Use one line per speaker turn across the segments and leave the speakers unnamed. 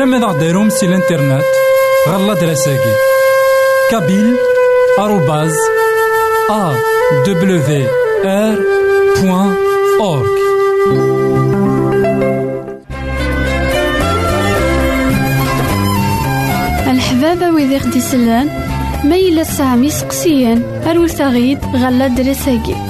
زمرا ماذا غديرهم سي الانترنت غالا دراساكي. كابيل آروباز أ دبليو آر بوان أورك
الحبابة ويدي غدي سلان ميلا سامي سقسيان غيد غالا دراساكي.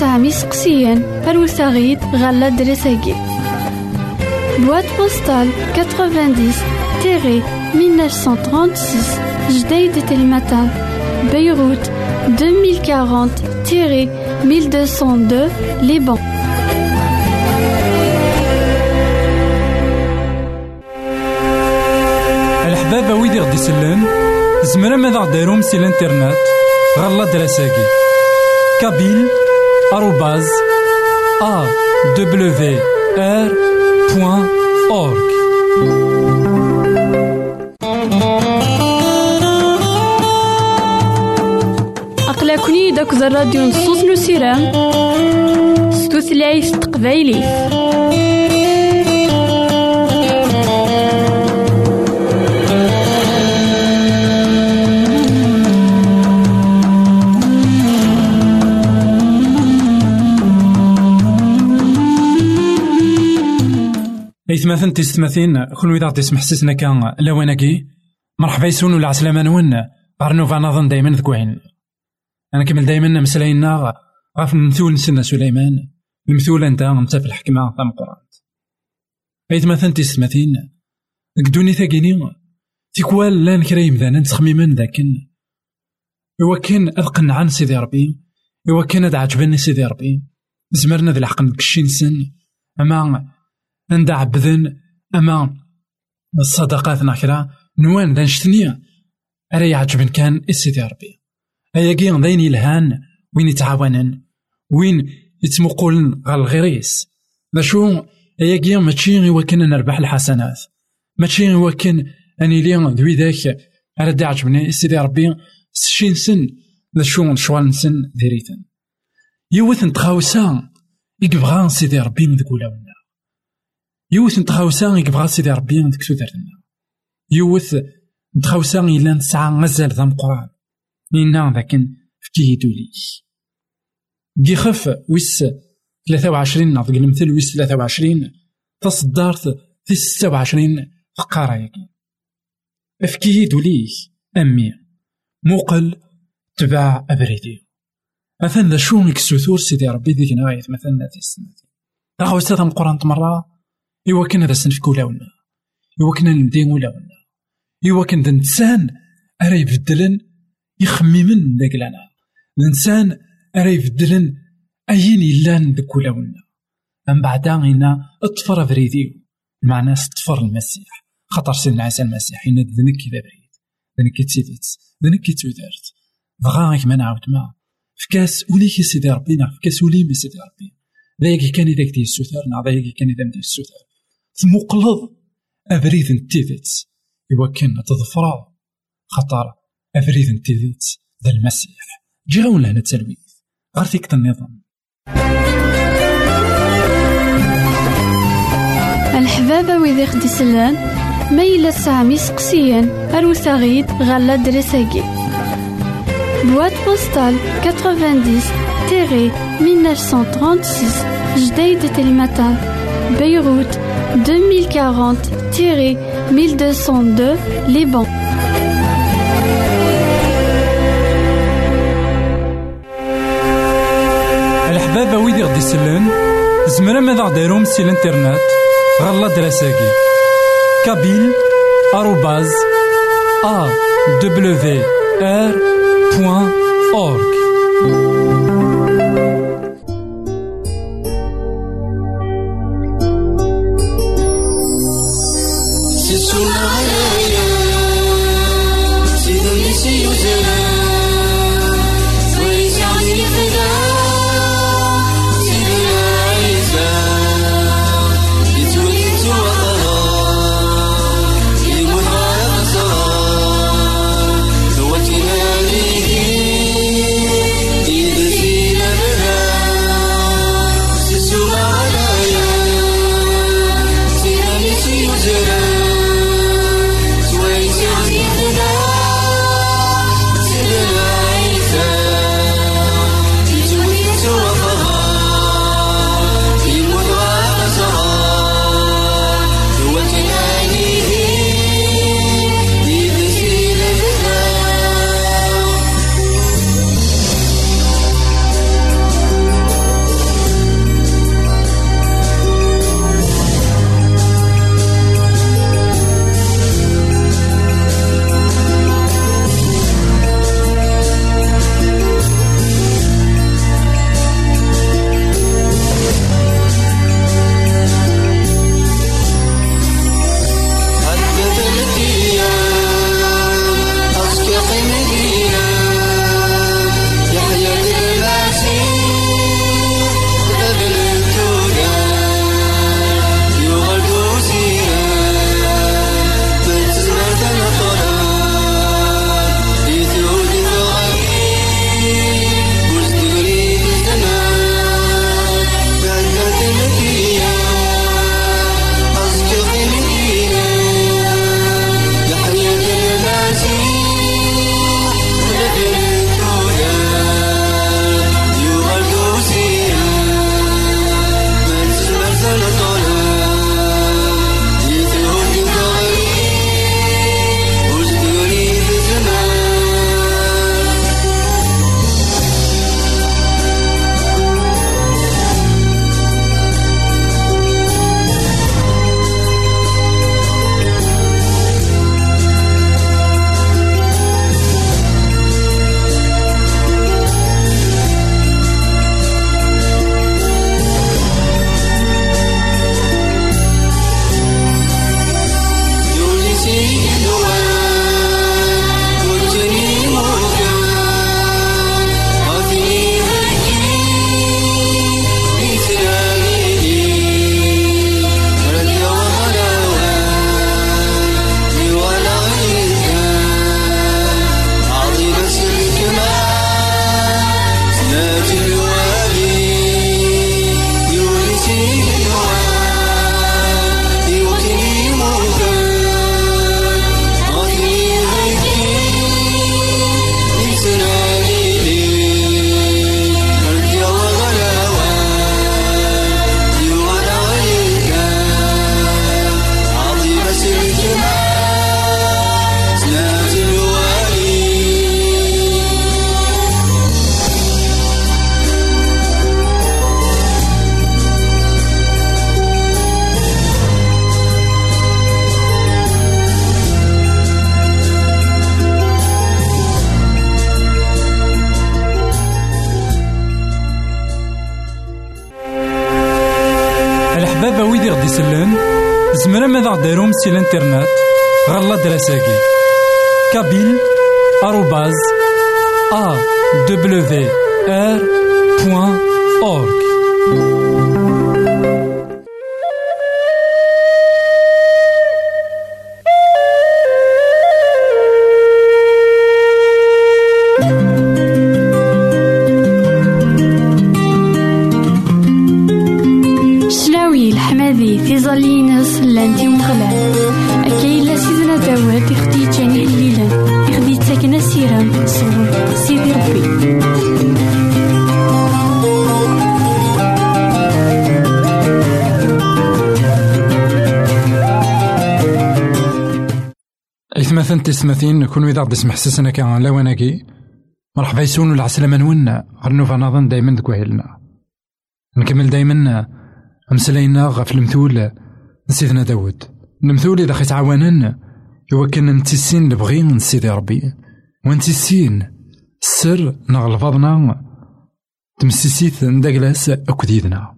سامي سقسيان أروثاغيد غالا دريساكي. بواد بوستال 90 تيري 1936 جديد تلمتان بيروت 2040 تيري 1202 لبنان
الحبابة ويدي غدي يسلن زمرا ماذا غديرهم سي الانترنت غالا دراساكي كابيل بوان أورك
أقلكني داك الراديو نصوص نسيران ستوثلايف تقبايلي
إيثماثن تيستماثين كون إذا يسمح سيسنا كان لواناكي مرحبا يسون ولا عسلامة نون غارنوفا نظن دايما ذكوين. أنا كمل دايما مسلاينا غاف المثول نسنا سليمان. المثول أنت في الحكمة تام قرآن. إيثماثن تيستماثين كدوني ثاقيني تيكوال لأن كرا يمدانا تخميما ذاكن. إوا كان أذقن عن سيدي ربي. إوا كان أد سيدي ربي. زمرنا ذي الحق نكشي سن. أما عند عبدن أما الصدقات ناكرا نوان ذا نشتني أرا يعجبن كان سيدي ربي أيا كي ذاين يلهان وين يتعاونن وين يتمقولن غال الغريس شو أيا كي ماشي إوا كان نربح الحسنات ماشي إوا كان أني لي ذوي ذاك أرا دا عجبني سيدي ربي سشين سن ذا شو نشوال نسن ذريتن يوث نتخاوسا يكبغا سيدي ربي من ذكولا ولاونا يوث نتخاوسا يكبغا سيدي ربي من ذك تودرنا يوث نتخاوسا إلا نسعى غزال ذا مقران. إنا ذاكن فكيه دولي جيخف ويس ثلاثة وعشرين نعطيك المثل ويس ثلاثة وعشرين تصدرت في ستة وعشرين فقارة ياكي افكيه دولي أمي. موقل تباع أبريدي. مثلا ذا شو مكسوثور سيدي ربي ديك نغاية مثلا السنة راهو أستاذ القرآن تمرة إوا كان هذا سنفك ولاونا إوا كان ندين ولاونا إوا كان ذا إنسان أرا يبدلن يخممن داك لنا الإنسان أرا يبدلن أين إلان داك ولاونا من بعد غينا أطفر بريديو معناه اطفر المسيح. خطر سيدنا عيسى المسيح. إن ذنك إذا بريد. ذنك تيفت ذنك تودرت بغا غيك ما نعاود ما. فكاس وليك سيدي ربي نعم فكاس ولي سيدي ربي ذاك كان إذا كدي السوثر نعم ذاك كان إذا مدي السوثر تمقلض أبريد إوا كان تظفرا خطر. أبريد نتيذت ذا المسيح. جاون لهنا التلويث. غير فيك النظام.
الحبابة ويدي خدي سلان ميلا سامي سقسيان أروثاغيد غالا دريساكي بواد بوستال. 90 تيري 1936 جديد تلمتان بيروت. 2040 تيري 1202 لبنان
الحبابة ويدي غدي يسلن زمرا ماذا غديرهم سي الإنترنت؟ غالا دراساكي كابيل آروباز أ دبليو آر بوان أورك tonight. يسلن زمرا ماذا غديرهم سي الانترنت؟ غالا دراساكي. كابيل آروباز أ إثمثن تسمثين كون إذا غدي سمح سسنا كان لواناكي مرحبا يسون العسلامة نون غنوفا نظن دايما دكوهيلنا نكمل دايما. أمسلينا غف المثول. سيدنا داود. المثول إذا خيت عوانن هو كان نتيسين لبغي من سيدي ربي. ونتيسين السر نغلفضنا تمسيسيت نداكلاس أكد يدنا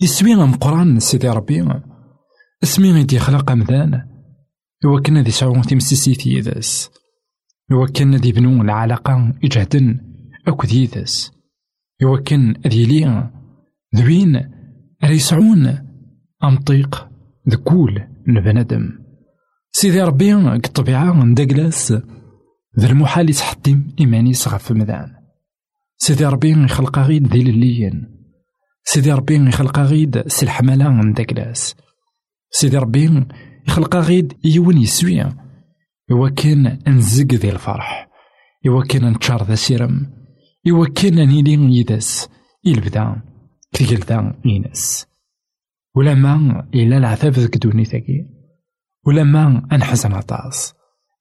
يسوي مقران سيدي ربي. اسمي غيدي خلق أمذان هو كان ذي سعون تمسيسيت يدس هو كان ذي بنو العلاقة إجهدن أكد يدس هو كان ذي لي ذوين راه يسعون أمطيق ذكول البنادم سيدي ربي الطبيعة نداكلاس ذا المحال يتحطم إيمانيس غف مذان. سيدي ربي يخلق غيد ذي لليين. سيدي ربي يخلق غيد سي الحملة نداكلاس سيدي ربي يخلق غيد يون يسوي. إوا كان نزق ذي الفرح. إوا كان نتشار ذا سيرم. إوا كان نيلي يدس يلبدا. كي ينس ولا ما إلا العذاب ذك دونيتاكي ولا ما أنحزن عطاس.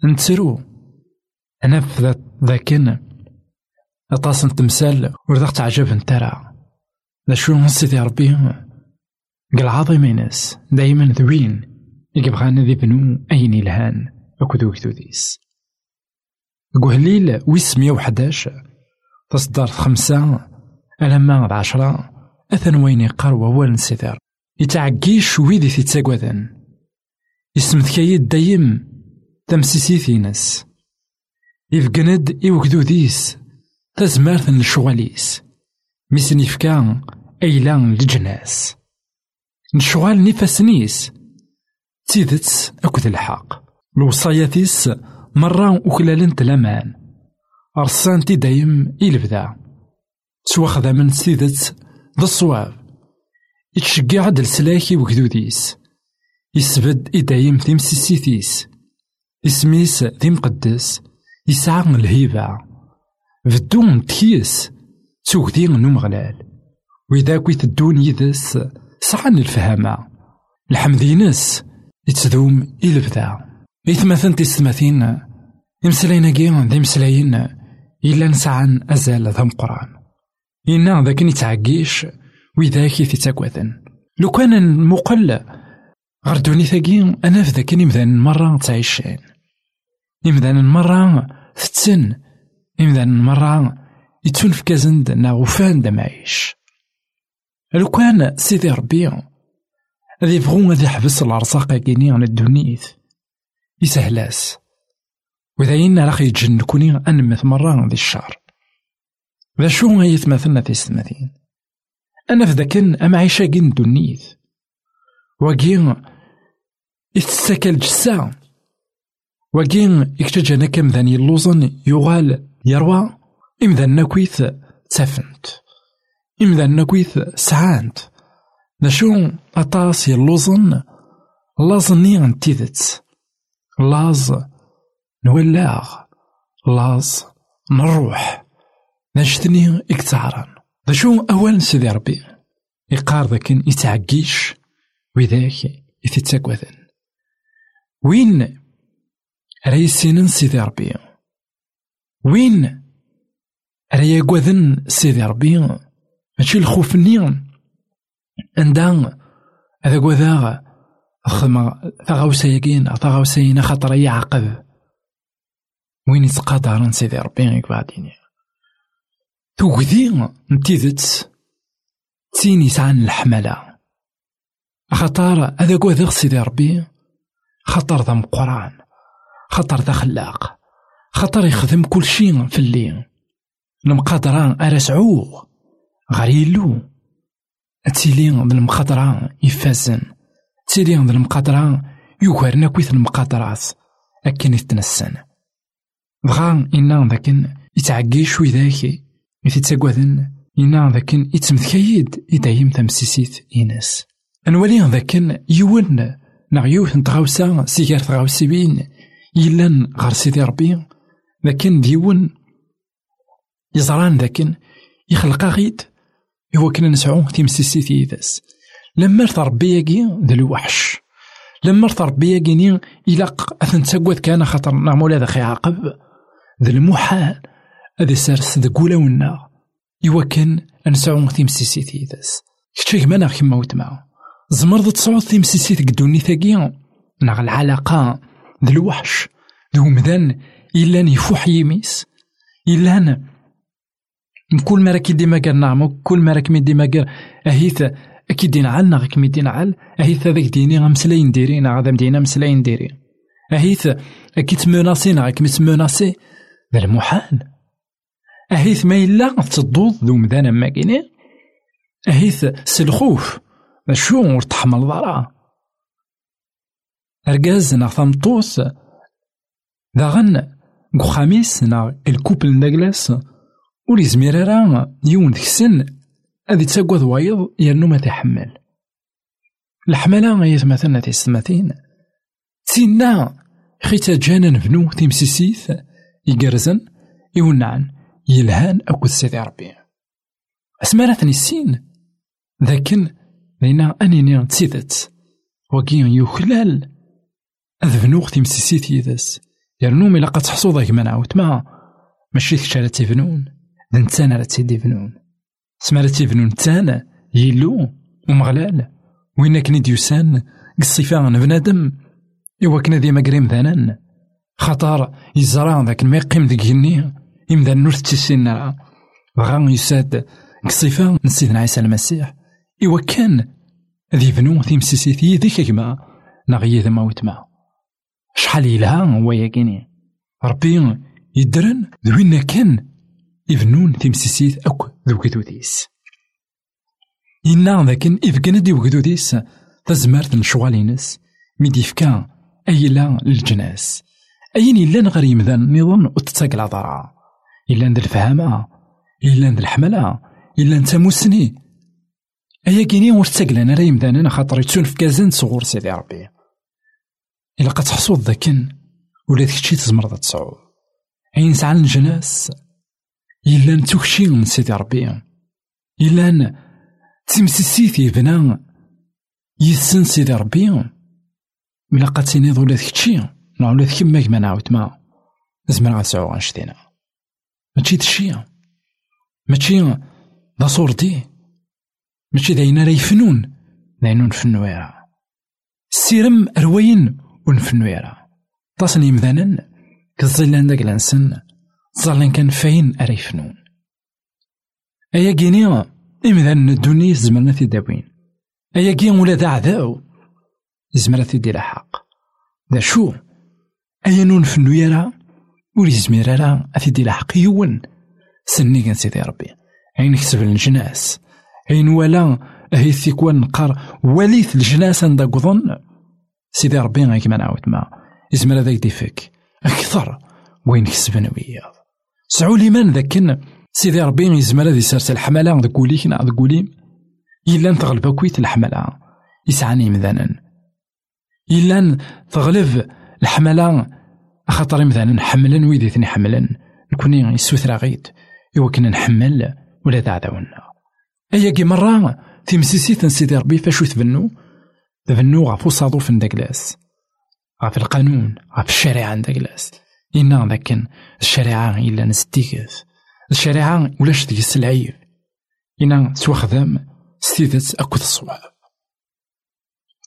نتسرو. أنا في ذاكن أطاس تمثال ورذاق تعجب نترى. ذا شو سيدي ربي؟ قال عظيمينس دايما ذوين. يبغانا ذي بنو أين الهان أكدو كتوديس قهليل ويس مية وحداش. تصدر خمسة ألما عشرة أثن وين يقار ووال سيدي يتعقيش ويدي تيتاقوذن يسمثكايد دايم تمسيسيثينس يفقند إوكدوديس تزمارت الشغاليس ميسن يفكا أيلان لجناس. نشغال نفسنيس تيدت أكد الحق الوصاياتيس مرة تلامان أرسانتي دايم إلبدا. سواخذا من سيدت ذا الصواب. يتشجع عد السلاكي وكدوديس يسبد إدايم تيمسيسيتيس إسميس ذي مقدس يسعى الهيبة. بدون تكيس توكدي نو مغلال وإذا كويت الدون يدس سعان الفهامة. الحمدينس. يتذوم إلبدا إثمثن تستمثين إمسلاينا كيان ذي مسلاين إلا نسعان أزال ذا مقران إنا ذاك نتعقيش وذاك تتاكوثن لو كان مقل غير دونيتاكي أنا في ذاك إمذان مرة تعيشين. إمذان مرة تتسن إمذان مرة يتون في كازند نا وفان دا معيش لو كان سيدي ربي غادي يبغو غادي يحبس الأرزاق كيني على الدونيت يسهلاس. وإذا ينا راح يتجن كوني أنمث مرة ذي الشهر ذا شو يتمثلنا في السماثين أنا في ذاكن أما عيشا كين دونيت وكين يتساكل جسا. وكين يكتجانا كم ذاني اللوزن يغال يروى. إمذان نكويث تافنت إمذان نكويث سعانت ذا شو أطاس يلوزن لازني عن تيدت لاز نولاغ لاز نروح نجتني اكتعران ذا شو أول سيدي ربي يقار ذاك يتعقيش وذاك يتتاكوذن وين راي سينن سيدي ربي وين راي يقوذن سيدي ربي ماشي الخوف نيون عندها هذا قوذا خما ثغاوسا يقين ثغاوسا ينا خاطر يعقب وين يتقادرن سيدي ربي يقبعديني توكدي نتيذت تين يسعان الحملة خطر هذا قوة سيدي ربي خطر ذا مقران خطر ذا خلاق خطر يخدم كل شيء في الليل المقادرة أرسعوه غريلو تيلي ذا المقادرة يفازن تيلي ذا المقادرة يوكرنا كويث المقادرات أكن يتنسن بغا إنا ذاكن يتعقي شوي ذاكي يتتاقوذن إنا ذاكن يتمثكيد يدايم تمسيسيت إناس أنوالي ذاكن يون نغ يوث نتغاوسا سيجار تغاوسي بين يلان غار سيدي ربي لكن ديون يزران ذاكن يخلق غيد هو كنا نسعو تيمسيسي تيداس لما ربي ياكي ذا الوحش لما ربي ياكيني إلاق أثن تسقوت كان خاطر نعمل هذا خي عاقب ذا المحال هذا سارس ذا قولا ونا. إوا كان نسعو تيمسيسي تيداس كتشي كما كيما وتما زمرض تصعود تيمسيسي تك دوني ثاقي نغ العلاقة ذا الوحش. ذو مذان إلا يفوح يميس. إلا كل مرة كي ديما قال نعمو كل مرة كي ديما قال أهيث كي دينا عال نغ كي دينا عال أهيث هذاك ديني غمسلاين ديري نغ هذا مدينا مسلاين ديري. أهيث كي تموناسي نغ كي تموناسي ذا المحال. أهيث ما إلا تضوض ذو مذان ما كيني. أهيث سلخوف شو ور تحمل ضرا أرجاز نغ ثمطوس داغن خميس نا الكوبل ناكلاس ولي يزمير راه يون ديك السن هادي تساقوذ وايض يرنو ما تحمل الحملة هي مثلا تيستماتين تينا خيتا جانا نبنو تيمسيسيث يقرزن يونعن يلهان أكو سيدي ربي اسمارتني السين ذاكن لينا أنيني تسيدت وكين يخلال أذبنوغ تيمسيسيث يدس يرنو ملا قد تحصو ذاك ما ماشي كشا راه تيفنون نتانا راه تيديفنون سما راه تيفنون نتانا يلو ومغلال. وين كني ديوسان قصيفا بنادم. إوا كنا ديما قريم ذانان خطر يزرع ذاك ما يقيم ذيك جني يمدا نور تيسين راه بغا يساد قصيفا نسيدنا عيسى المسيح. إوا كان ذي فنو تيمسيسيتي ذيك كما نغيي ذا موتما شحال يلها هو ياكيني. ربي يدرن ذوين كان يفنون تيمسيسيت أك ذو كدوديس إنا ذاكن إفكان دي وكدوديس تزمرت نشوالينس ميدي فكا أيلا للجناس. أين إلا نغير يمذان نظن وتتاك العذراء إلا ند الفهامة إلا ند الحملة إلا نتا مسني أيا كيني ورتاكلان راه يمذان خاطر يتسون في كازان صغور سيدي ربي. إلا قد تحصود ذاكن ولا تكتشي تزمر تصعود. عين سعى الجناس؟ إلا نتوكشي من سيدي ربي. إلا تمسسيتي بنا. يسن سيدي ربي. ملا قد تينيض ولا تكتشي نا ولا كما نعاود ما. زمر غنسعو غنشتينا. ماشي تشي. ماشي دا صورتي. ماشي داينا راه يفنون داينو نفنو السيرم رواين ونفنو يرا طاسن يمذانا كالظلان داك لانسن ظلان كان فاين أرا يفنون أيا كيني إمذان الدنيا زمرنا في داوين أيا كين ولا ذا عذاو زمرنا في دير حق ذا شو أيا نون فنو يرا ولي زمير راه أثي دير حق يون سني كان سيدي ربي عين كسب الجناس عين ولا أهي ثيكوان نقار وليث الجناس عندك ظن سيدي ربي غيك ما نعاود ما يزمر هذاك ديفك أكثر وين كسبنا وياه سعو ليمان ذاك سيدي ربي يزمر هذا يسرس الحملة ذاك وليك وليم إلا تغلب كويت الحملة. يسعني مذانا إلا تغلب الحملة خاطر مثلا حملا ويدي ثني حملا. نكوني يسوثرا إوا كنا نحمل ولا ذا عداونا أيا كي مرة تيمسيسي سيدي ربي فاش يتبنو ذبنو غف وصادوف نداكلاس غف القانون غف الشريعة نداكلاس إنا ذاكن الشريعة إلا نستيكث الشريعة ولاش ديك العيب إنا تواخدم ستيدت أكد الصواب.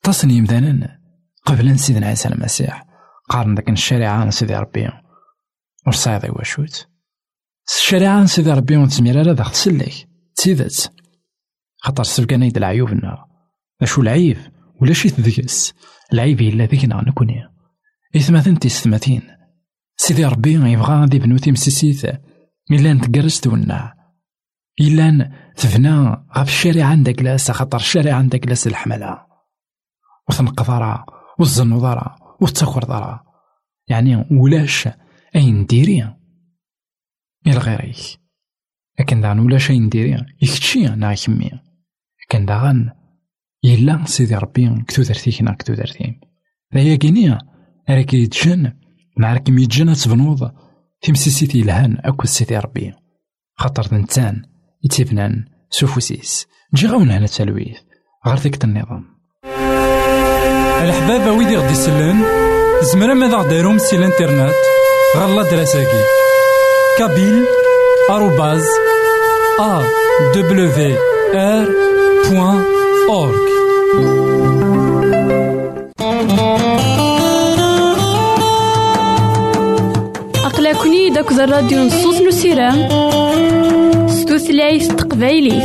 تصني مثلا قبل سيدنا عيسى المسيح. قارن ذاك الشريعة سيدي ربي. ور صايد واشوت الشريعة سيدي ربي ونتزمير على ذا تسلك تيدت خاطر سبقنا يد العيوب النار. أشو العيب؟ ولا شي تدقس العيب إلا ذيكنا نكوني. إثماثن تيستماتين سيدي ربي يبغى غادي بنو تيمسيسيت إلا نتقرس تونا إلا تفنى غف الشارع عندك كلاس خاطر الشارع عندك كلاس الحملة. وثنقضرا والزنوضرا والتخرضرا يعني ولاش أين ديري؟ إلى غيريك. لكن داغن ولاش أين ديري؟ يكتشي أنا كمي لكن داغن يلا سيدي ربي كتو درتيك نا كتو درتي. لا كينيا راك يتجن راك يتجن تبنوض تمسيسيتي لهان أكو سيدي ربي. خاطر نتان يتبنان سوفوسيس. نجي غاون هنا تلويث غير ديك النظام الحباب ويدي غدي يسلن زمرا ماذا غديرهم سي الانترنت؟ غالا دراساكي. كابيل آروباز أ دبليو آر بوان أورك.
أقلكني داك الراديو نصوص نسيرام ستوثلايف تقبايليه